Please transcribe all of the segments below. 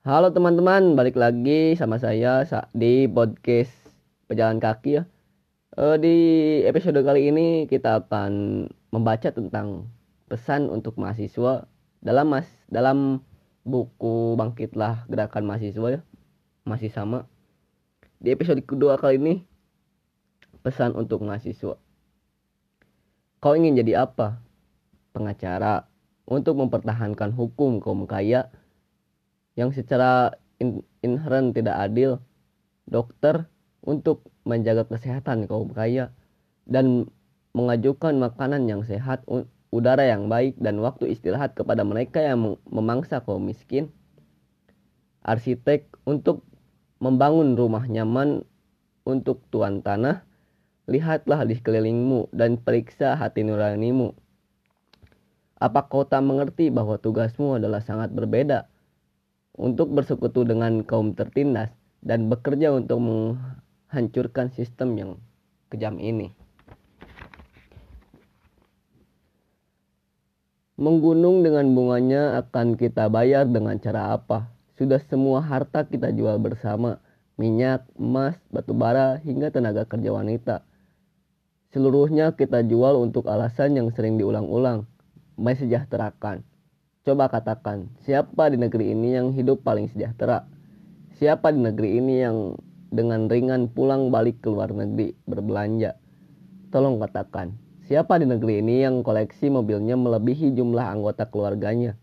Halo teman-teman, balik lagi sama saya di podcast Pejalan Kaki ya. Eh, di episode kali ini kita akan membaca tentang pesan untuk mahasiswa dalam mas dalam buku Bangkitlah Gerakan Mahasiswa ya. Masih sama. Di episode kedua kali ini pesan untuk mahasiswa. Kau ingin jadi apa? Pengacara untuk mempertahankan hukum kaum kaya yang secara in inherent tidak adil, dokter untuk menjaga kesehatan kaum kaya dan mengajukan makanan yang sehat, udara yang baik dan waktu istirahat kepada mereka yang memangsa kaum miskin. Arsitek untuk membangun rumah nyaman untuk tuan tanah Lihatlah di sekelilingmu dan periksa hati nuranimu. Apa kau tak mengerti bahwa tugasmu adalah sangat berbeda untuk bersekutu dengan kaum tertindas dan bekerja untuk menghancurkan sistem yang kejam ini. Menggunung dengan bunganya akan kita bayar dengan cara apa? Sudah semua harta kita jual bersama, minyak, emas, batu bara, hingga tenaga kerja wanita. Seluruhnya kita jual untuk alasan yang sering diulang-ulang, mesejahterakan. Coba katakan, siapa di negeri ini yang hidup paling sejahtera? Siapa di negeri ini yang dengan ringan pulang balik ke luar negeri berbelanja? Tolong katakan, siapa di negeri ini yang koleksi mobilnya melebihi jumlah anggota keluarganya?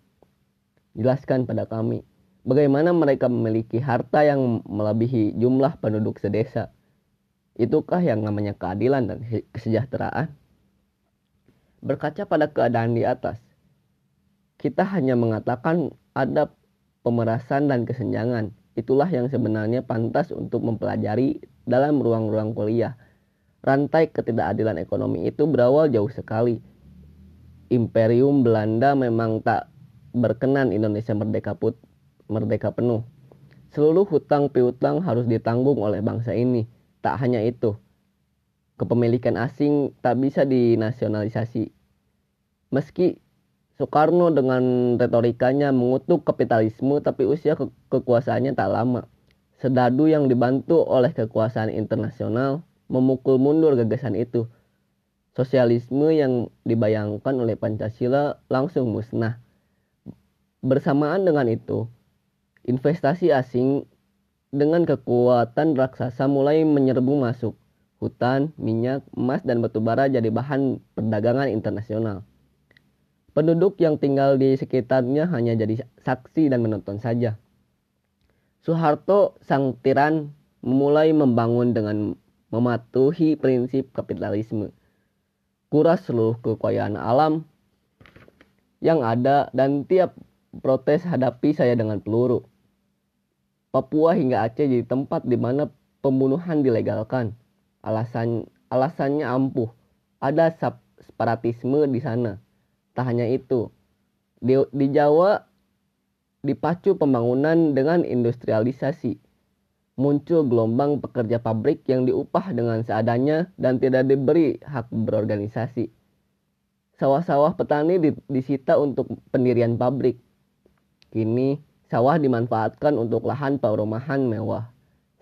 Jelaskan pada kami, bagaimana mereka memiliki harta yang melebihi jumlah penduduk sedesa? Itukah yang namanya keadilan dan kesejahteraan? Berkaca pada keadaan di atas, kita hanya mengatakan ada pemerasan dan kesenjangan. Itulah yang sebenarnya pantas untuk mempelajari dalam ruang-ruang kuliah. Rantai ketidakadilan ekonomi itu berawal jauh sekali. Imperium Belanda memang tak berkenan Indonesia merdeka put, merdeka penuh. Seluruh hutang piutang harus ditanggung oleh bangsa ini Tak hanya itu, kepemilikan asing tak bisa dinasionalisasi. Meski Soekarno dengan retorikanya mengutuk kapitalisme tapi usia ke kekuasaannya tak lama. Sedadu yang dibantu oleh kekuasaan internasional memukul mundur gagasan itu. Sosialisme yang dibayangkan oleh Pancasila langsung musnah. Bersamaan dengan itu, investasi asing dengan kekuatan raksasa mulai menyerbu masuk. Hutan, minyak, emas, dan batu bara jadi bahan perdagangan internasional. Penduduk yang tinggal di sekitarnya hanya jadi saksi dan menonton saja. Soeharto, sang tiran, memulai membangun dengan mematuhi prinsip kapitalisme. Kuras seluruh kekayaan alam yang ada dan tiap protes hadapi saya dengan peluru. Papua hingga Aceh jadi tempat di mana pembunuhan dilegalkan. Alasan alasannya ampuh. Ada separatisme di sana. Tak hanya itu. Di, di Jawa dipacu pembangunan dengan industrialisasi. Muncul gelombang pekerja pabrik yang diupah dengan seadanya dan tidak diberi hak berorganisasi. Sawah-sawah petani disita untuk pendirian pabrik. Kini Sawah dimanfaatkan untuk lahan perumahan mewah.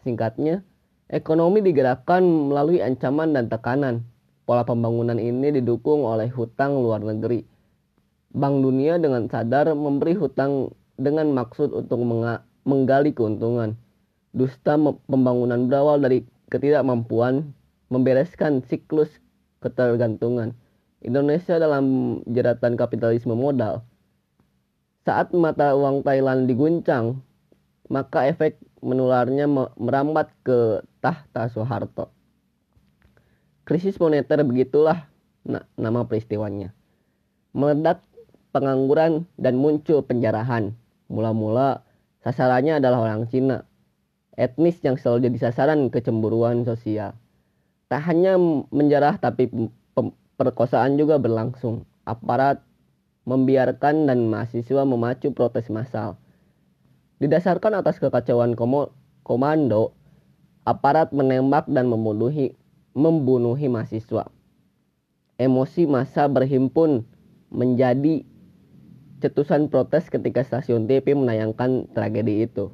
Singkatnya, ekonomi digerakkan melalui ancaman dan tekanan. Pola pembangunan ini didukung oleh hutang luar negeri. Bank Dunia dengan sadar memberi hutang dengan maksud untuk menggali keuntungan. Dusta pembangunan berawal dari ketidakmampuan membereskan siklus ketergantungan. Indonesia dalam jeratan kapitalisme modal saat mata uang Thailand diguncang, maka efek menularnya merambat ke tahta Soeharto. Krisis moneter begitulah nama peristiwanya. Meledak pengangguran dan muncul penjarahan. Mula-mula sasarannya adalah orang Cina. Etnis yang selalu jadi sasaran kecemburuan sosial. Tak hanya menjarah tapi perkosaan juga berlangsung. Aparat membiarkan dan mahasiswa memacu protes massal. Didasarkan atas kekacauan komando, aparat menembak dan membunuhi, membunuhi mahasiswa. Emosi massa berhimpun menjadi cetusan protes ketika stasiun TV menayangkan tragedi itu.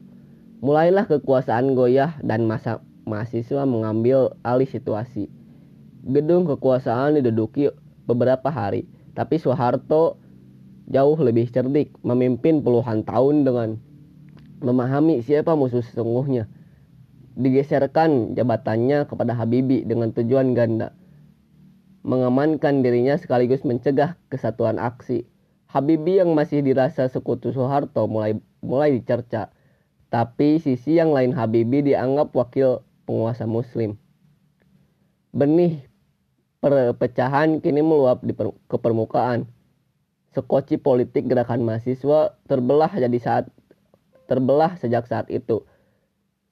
Mulailah kekuasaan goyah dan masa mahasiswa mengambil alih situasi. Gedung kekuasaan diduduki beberapa hari, tapi Soeharto jauh lebih cerdik, memimpin puluhan tahun dengan memahami siapa musuh sesungguhnya. Digeserkan jabatannya kepada Habibie dengan tujuan ganda, mengamankan dirinya sekaligus mencegah kesatuan aksi. Habibie yang masih dirasa sekutu Soeharto mulai mulai dicerca, tapi sisi yang lain Habibie dianggap wakil penguasa Muslim. Benih perpecahan kini meluap di per, ke permukaan. Sekoci politik gerakan mahasiswa terbelah jadi saat terbelah sejak saat itu.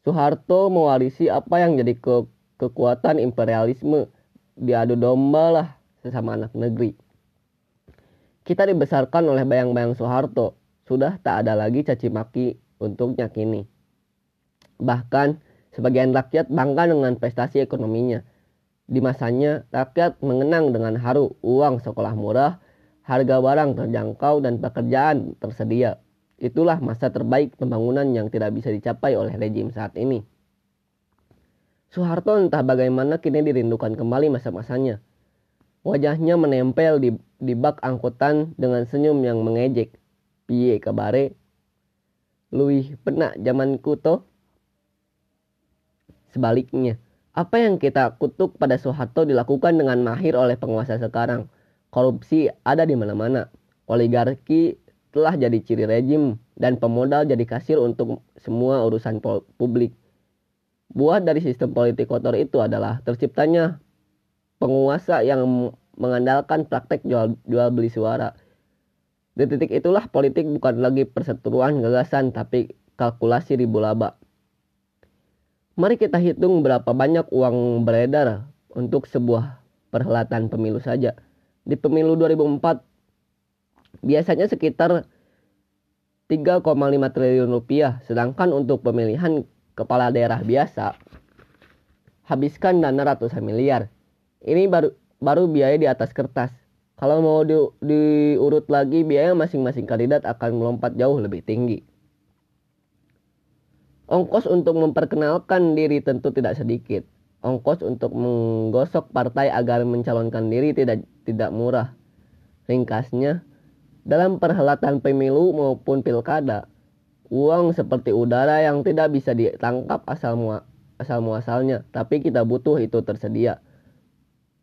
Soeharto mewarisi apa yang jadi ke, kekuatan imperialisme diadu domba lah sesama anak negeri. Kita dibesarkan oleh bayang-bayang Soeharto, sudah tak ada lagi caci maki untuk nyakini. Bahkan sebagian rakyat bangga dengan prestasi ekonominya. Di masanya, rakyat mengenang dengan haru uang sekolah murah, harga barang terjangkau, dan pekerjaan tersedia. Itulah masa terbaik pembangunan yang tidak bisa dicapai oleh rejim saat ini. Soeharto entah bagaimana kini dirindukan kembali masa-masanya. Wajahnya menempel di, di bak angkutan dengan senyum yang mengejek. Piye kabare? Luih penak zaman kuto? Sebaliknya, apa yang kita kutuk pada Soeharto dilakukan dengan mahir oleh penguasa sekarang. Korupsi ada di mana-mana. Oligarki telah jadi ciri rejim dan pemodal jadi kasir untuk semua urusan publik. Buah dari sistem politik kotor itu adalah terciptanya penguasa yang mengandalkan praktek jual, jual beli suara. Di titik itulah politik bukan lagi perseteruan gagasan tapi kalkulasi ribu laba. Mari kita hitung berapa banyak uang beredar untuk sebuah perhelatan pemilu saja. Di pemilu 2004 biasanya sekitar 3,5 triliun rupiah, sedangkan untuk pemilihan kepala daerah biasa habiskan dana ratusan miliar. Ini baru baru biaya di atas kertas. Kalau mau di, diurut lagi biaya masing-masing kandidat akan melompat jauh lebih tinggi. Ongkos untuk memperkenalkan diri tentu tidak sedikit. Ongkos untuk menggosok partai agar mencalonkan diri tidak tidak murah. Ringkasnya, dalam perhelatan pemilu maupun pilkada, uang seperti udara yang tidak bisa ditangkap asal asal muasalnya, tapi kita butuh itu tersedia.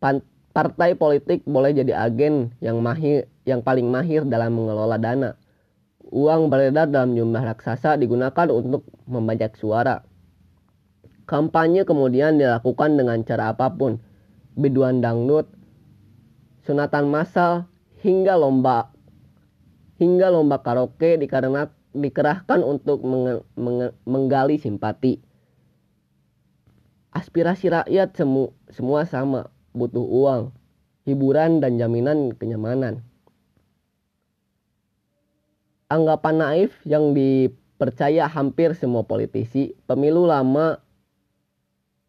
Partai politik boleh jadi agen yang mahir yang paling mahir dalam mengelola dana. Uang beredar dalam jumlah raksasa digunakan untuk membajak suara. Kampanye kemudian dilakukan dengan cara apa pun. Biduan dangdut, sunatan massal, hingga lomba hingga lomba karaoke dikarena dikerahkan untuk menge, menge, menggali simpati. Aspirasi rakyat semu, semua sama, butuh uang, hiburan dan jaminan kenyamanan. Anggapan naif yang dipercaya hampir semua politisi, pemilu lama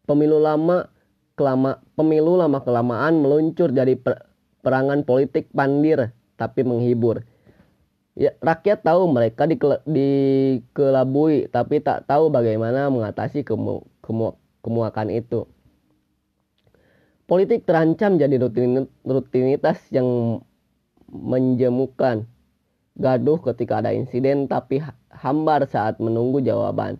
pemilu lama kelama pemilu lama kelamaan meluncur dari per, perangan politik pandir tapi menghibur Ya, rakyat tahu mereka dikelabui, tapi tak tahu bagaimana mengatasi kemu, kemu, kemuakan itu. Politik terancam jadi rutin, rutinitas yang menjemukan. Gaduh ketika ada insiden, tapi hambar saat menunggu jawaban.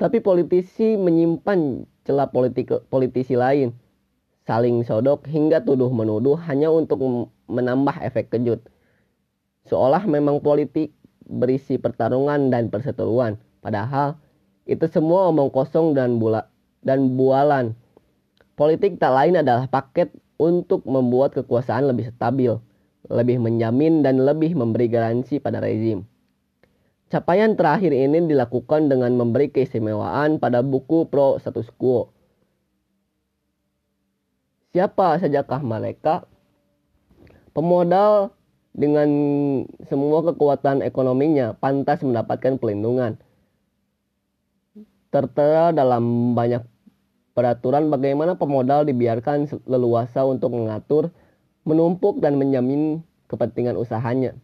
Tapi politisi menyimpan celah politik, politisi lain, saling sodok hingga tuduh menuduh hanya untuk menambah efek kejut seolah memang politik berisi pertarungan dan perseteruan. Padahal itu semua omong kosong dan bula dan bualan. Politik tak lain adalah paket untuk membuat kekuasaan lebih stabil, lebih menjamin dan lebih memberi garansi pada rezim. Capaian terakhir ini dilakukan dengan memberi keistimewaan pada buku pro status quo. Siapa sajakah mereka? Pemodal dengan semua kekuatan ekonominya pantas mendapatkan pelindungan. Tertera dalam banyak peraturan bagaimana pemodal dibiarkan leluasa untuk mengatur, menumpuk dan menjamin kepentingan usahanya.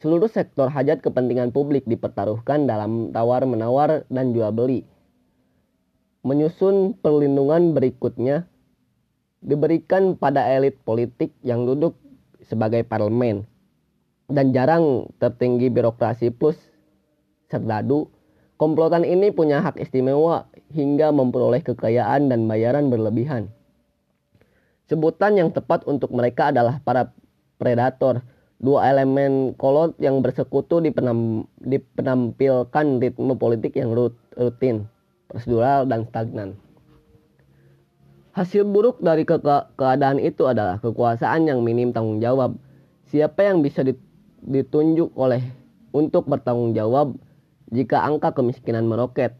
Seluruh sektor hajat kepentingan publik dipertaruhkan dalam tawar-menawar dan jual beli. Menyusun perlindungan berikutnya diberikan pada elit politik yang duduk sebagai parlemen dan jarang tertinggi birokrasi plus serdadu. Komplotan ini punya hak istimewa hingga memperoleh kekayaan dan bayaran berlebihan. Sebutan yang tepat untuk mereka adalah para predator dua elemen kolot yang bersekutu dipenam, dipenampilkan ritme politik yang rut, rutin, prosedural, dan stagnan. Hasil buruk dari ke keadaan itu adalah kekuasaan yang minim tanggung jawab. Siapa yang bisa ditunjuk oleh untuk bertanggung jawab jika angka kemiskinan meroket?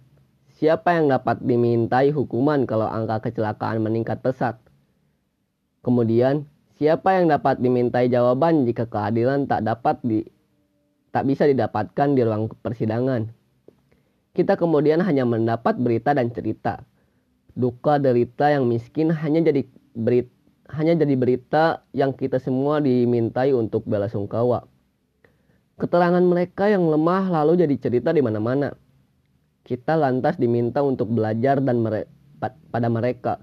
Siapa yang dapat dimintai hukuman kalau angka kecelakaan meningkat pesat? Kemudian, Siapa yang dapat dimintai jawaban jika keadilan tak dapat di tak bisa didapatkan di ruang persidangan? Kita kemudian hanya mendapat berita dan cerita. Duka derita yang miskin hanya jadi berita, hanya jadi berita yang kita semua dimintai untuk bela sungkawa. Keterangan mereka yang lemah lalu jadi cerita di mana-mana. Kita lantas diminta untuk belajar dan mere pada mereka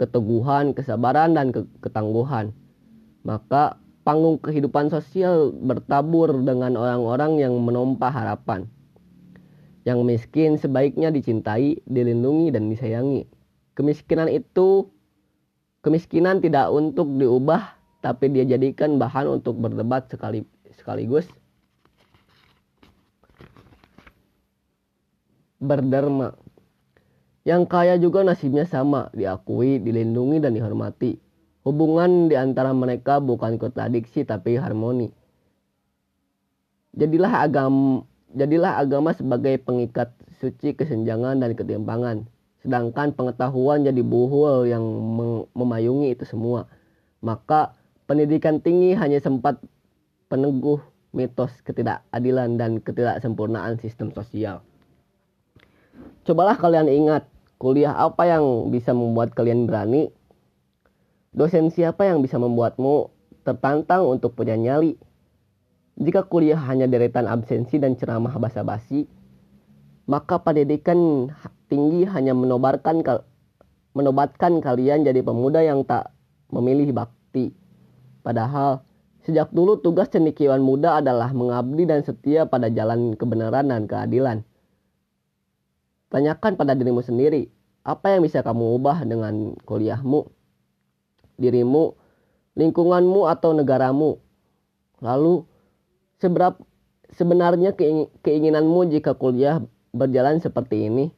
keteguhan, kesabaran, dan ke ketangguhan maka panggung kehidupan sosial bertabur dengan orang-orang yang menompa harapan. Yang miskin sebaiknya dicintai, dilindungi, dan disayangi. Kemiskinan itu, kemiskinan tidak untuk diubah, tapi dia jadikan bahan untuk berdebat sekali, sekaligus berderma. Yang kaya juga nasibnya sama, diakui, dilindungi, dan dihormati. Hubungan di antara mereka bukan kontradiksi tapi harmoni. Jadilah agama jadilah agama sebagai pengikat suci kesenjangan dan ketimpangan. Sedangkan pengetahuan jadi buhul yang memayungi itu semua. Maka pendidikan tinggi hanya sempat peneguh mitos ketidakadilan dan ketidaksempurnaan sistem sosial. Cobalah kalian ingat, kuliah apa yang bisa membuat kalian berani Dosen siapa yang bisa membuatmu tertantang untuk punya nyali? Jika kuliah hanya deretan absensi dan ceramah basa-basi, maka pendidikan tinggi hanya menobarkan menobatkan kalian jadi pemuda yang tak memilih bakti. Padahal sejak dulu tugas cendekiawan muda adalah mengabdi dan setia pada jalan kebenaran dan keadilan. Tanyakan pada dirimu sendiri, apa yang bisa kamu ubah dengan kuliahmu? dirimu, lingkunganmu atau negaramu. Lalu seberapa sebenarnya keinginanmu jika kuliah berjalan seperti ini?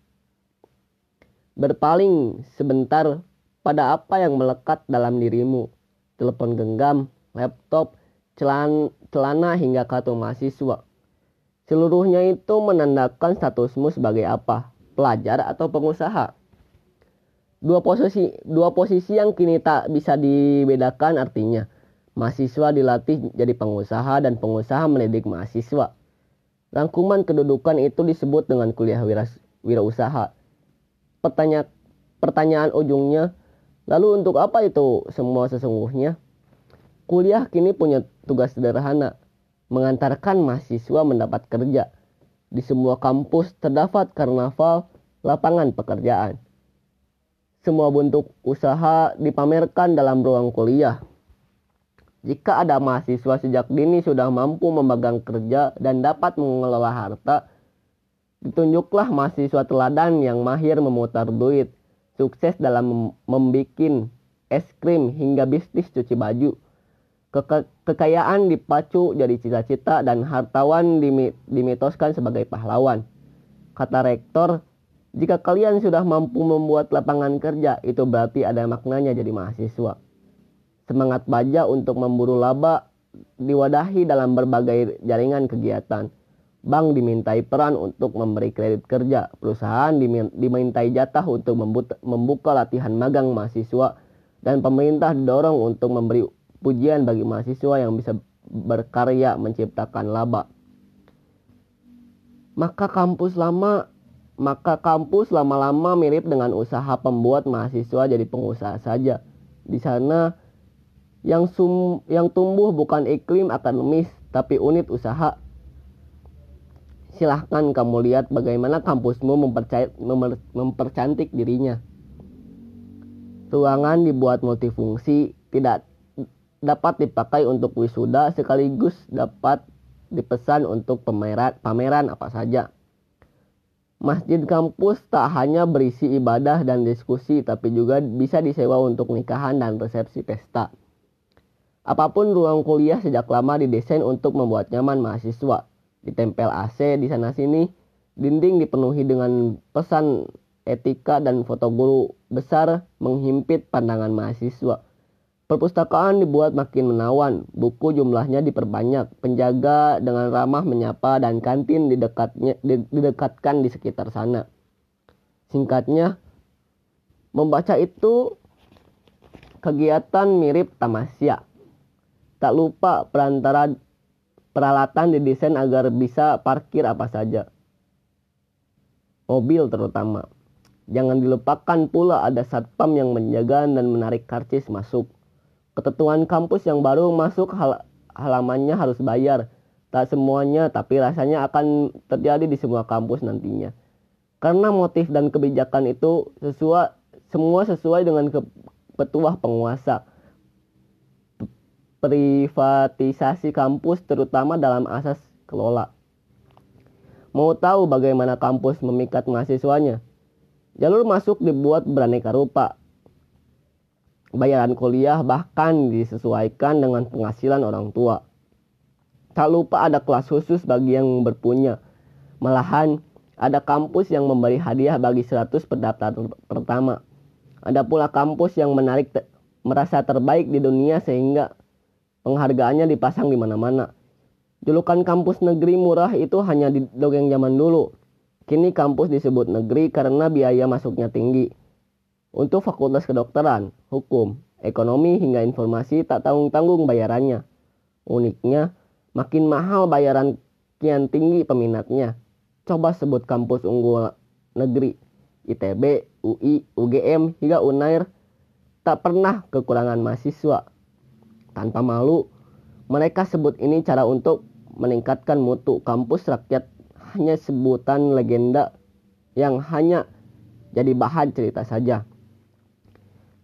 Berpaling sebentar pada apa yang melekat dalam dirimu. Telepon genggam, laptop, celana, celana hingga kartu mahasiswa. Seluruhnya itu menandakan statusmu sebagai apa? Pelajar atau pengusaha? Dua posisi dua posisi yang kini tak bisa dibedakan artinya. Mahasiswa dilatih jadi pengusaha dan pengusaha mendidik mahasiswa. Rangkuman kedudukan itu disebut dengan kuliah wirausaha. Pertanya, pertanyaan ujungnya, lalu untuk apa itu semua sesungguhnya? Kuliah kini punya tugas sederhana, mengantarkan mahasiswa mendapat kerja. Di semua kampus terdapat karnaval lapangan pekerjaan semua bentuk usaha dipamerkan dalam ruang kuliah. Jika ada mahasiswa sejak dini sudah mampu memegang kerja dan dapat mengelola harta, ditunjuklah mahasiswa teladan yang mahir memutar duit, sukses dalam membuat es krim hingga bisnis cuci baju. Keke kekayaan dipacu jadi cita-cita dan hartawan dimitoskan sebagai pahlawan. Kata rektor, jika kalian sudah mampu membuat lapangan kerja, itu berarti ada maknanya jadi mahasiswa. Semangat baja untuk memburu laba diwadahi dalam berbagai jaringan kegiatan. Bank dimintai peran untuk memberi kredit kerja. Perusahaan dimintai jatah untuk membuka latihan magang mahasiswa. Dan pemerintah didorong untuk memberi pujian bagi mahasiswa yang bisa berkarya menciptakan laba. Maka kampus lama maka kampus lama-lama mirip dengan usaha pembuat mahasiswa jadi pengusaha saja. Di sana yang sum, yang tumbuh bukan iklim akademis tapi unit usaha. Silahkan kamu lihat bagaimana kampusmu mempercantik dirinya. Ruangan dibuat multifungsi, tidak dapat dipakai untuk wisuda sekaligus dapat dipesan untuk pameran, pameran apa saja. Masjid kampus tak hanya berisi ibadah dan diskusi, tapi juga bisa disewa untuk nikahan dan resepsi pesta. Apa pun ruang kuliah sejak lama didesain untuk membuat nyaman mahasiswa. Ditempel AC di sana-sini, dinding dipenuhi dengan pesan etika dan foto guru besar menghimpit pandangan mahasiswa. Perpustakaan dibuat makin menawan, buku jumlahnya diperbanyak, penjaga dengan ramah menyapa dan kantin didekatnya, didekatkan di sekitar sana. Singkatnya, membaca itu kegiatan mirip tamasya. Tak lupa perantara peralatan didesain agar bisa parkir apa saja. Mobil terutama. Jangan dilupakan pula ada satpam yang menjaga dan menarik karcis masuk. Ketentuan kampus yang baru masuk hal halamannya harus bayar. Tak semuanya, tapi rasanya akan terjadi di semua kampus nantinya. Karena motif dan kebijakan itu sesuai semua sesuai dengan ke, petuah penguasa. Privatisasi kampus terutama dalam asas kelola. Mau tahu bagaimana kampus memikat mahasiswanya? Jalur masuk dibuat beraneka rupa, bayaran kuliah bahkan disesuaikan dengan penghasilan orang tua. Tak lupa ada kelas khusus bagi yang berpunya. Malahan ada kampus yang memberi hadiah bagi 100 pendaftar pertama. Ada pula kampus yang menarik te merasa terbaik di dunia sehingga penghargaannya dipasang di mana-mana. Julukan kampus negeri murah itu hanya di dongeng zaman dulu. Kini kampus disebut negeri karena biaya masuknya tinggi. Untuk fakultas kedokteran, hukum, ekonomi hingga informasi tak tanggung-tanggung bayarannya. Uniknya, makin mahal bayaran kian tinggi peminatnya. Coba sebut kampus unggul negeri, ITB, UI, UGM, hingga UNAIR, tak pernah kekurangan mahasiswa. Tanpa malu, mereka sebut ini cara untuk meningkatkan mutu kampus rakyat hanya sebutan legenda yang hanya jadi bahan cerita saja.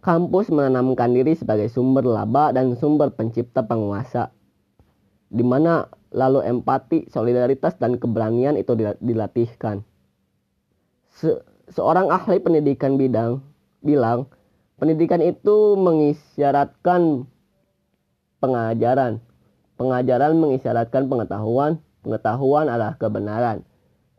Kampus menanamkan diri sebagai sumber laba dan sumber pencipta penguasa. Di mana lalu empati, solidaritas, dan keberanian itu dilatihkan. Se seorang ahli pendidikan bidang bilang, pendidikan itu mengisyaratkan pengajaran. Pengajaran mengisyaratkan pengetahuan, pengetahuan adalah kebenaran.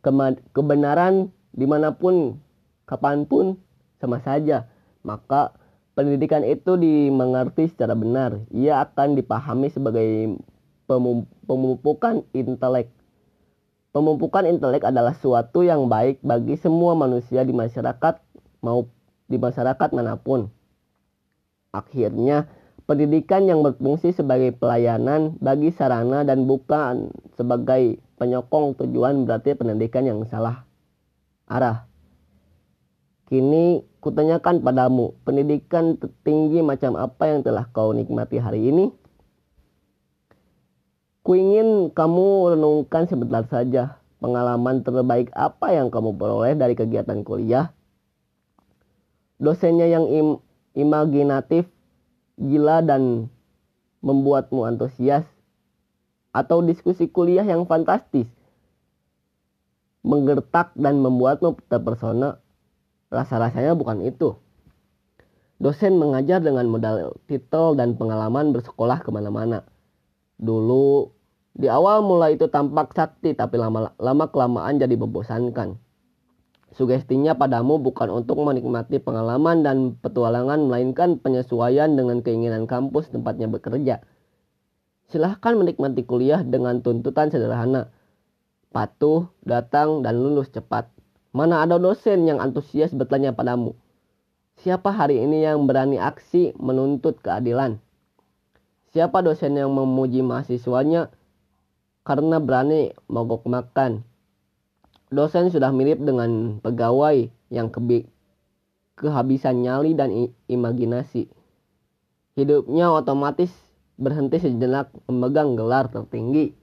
Kema kebenaran di mana pun, kapan pun, sama saja. Maka pendidikan itu dimengerti secara benar, ia akan dipahami sebagai pemupukan intelek. Pemupukan intelek adalah suatu yang baik bagi semua manusia di masyarakat mau di masyarakat mana pun. Akhirnya, pendidikan yang berfungsi sebagai pelayanan bagi sarana dan bukan sebagai penyokong tujuan berarti pendidikan yang salah arah. Kini kutanyakan padamu, pendidikan tertinggi macam apa yang telah kau nikmati hari ini? Kuingin kamu renungkan sebentar saja pengalaman terbaik apa yang kamu peroleh dari kegiatan kuliah. Dosennya yang im imaginatif, gila dan membuatmu antusias. Atau diskusi kuliah yang fantastis, menggertak dan membuatmu terpersona Rasa-rasanya bukan itu. Dosen mengajar dengan modal titel dan pengalaman bersekolah ke mana-mana. Dulu, di awal mulai itu tampak sakti tapi lama-lama kelamaan jadi membosankan. Sugestinya padamu bukan untuk menikmati pengalaman dan petualangan melainkan penyesuaian dengan keinginan kampus tempatnya bekerja. Silahkan menikmati kuliah dengan tuntutan sederhana. Patuh, datang, dan lulus cepat. Mana ada dosen yang antusias bertanya padamu, siapa hari ini yang berani aksi menuntut keadilan? Siapa dosen yang memuji mahasiswanya karena berani mogok makan? Dosen sudah mirip dengan pegawai yang kebi kehabisan nyali dan imajinasi. Hidupnya otomatis berhenti sejenak memegang gelar tertinggi.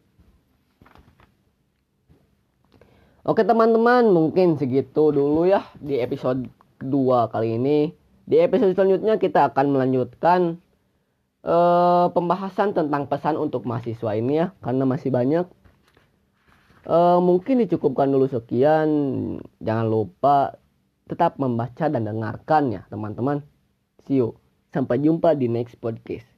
Oke teman-teman, mungkin segitu dulu ya di episode kedua kali ini. Di episode selanjutnya kita akan melanjutkan uh, pembahasan tentang pesan untuk mahasiswa ini ya, karena masih banyak. Uh, mungkin dicukupkan dulu sekian. Jangan lupa tetap membaca dan dengarkan ya teman-teman. See you. Sampai jumpa di next podcast.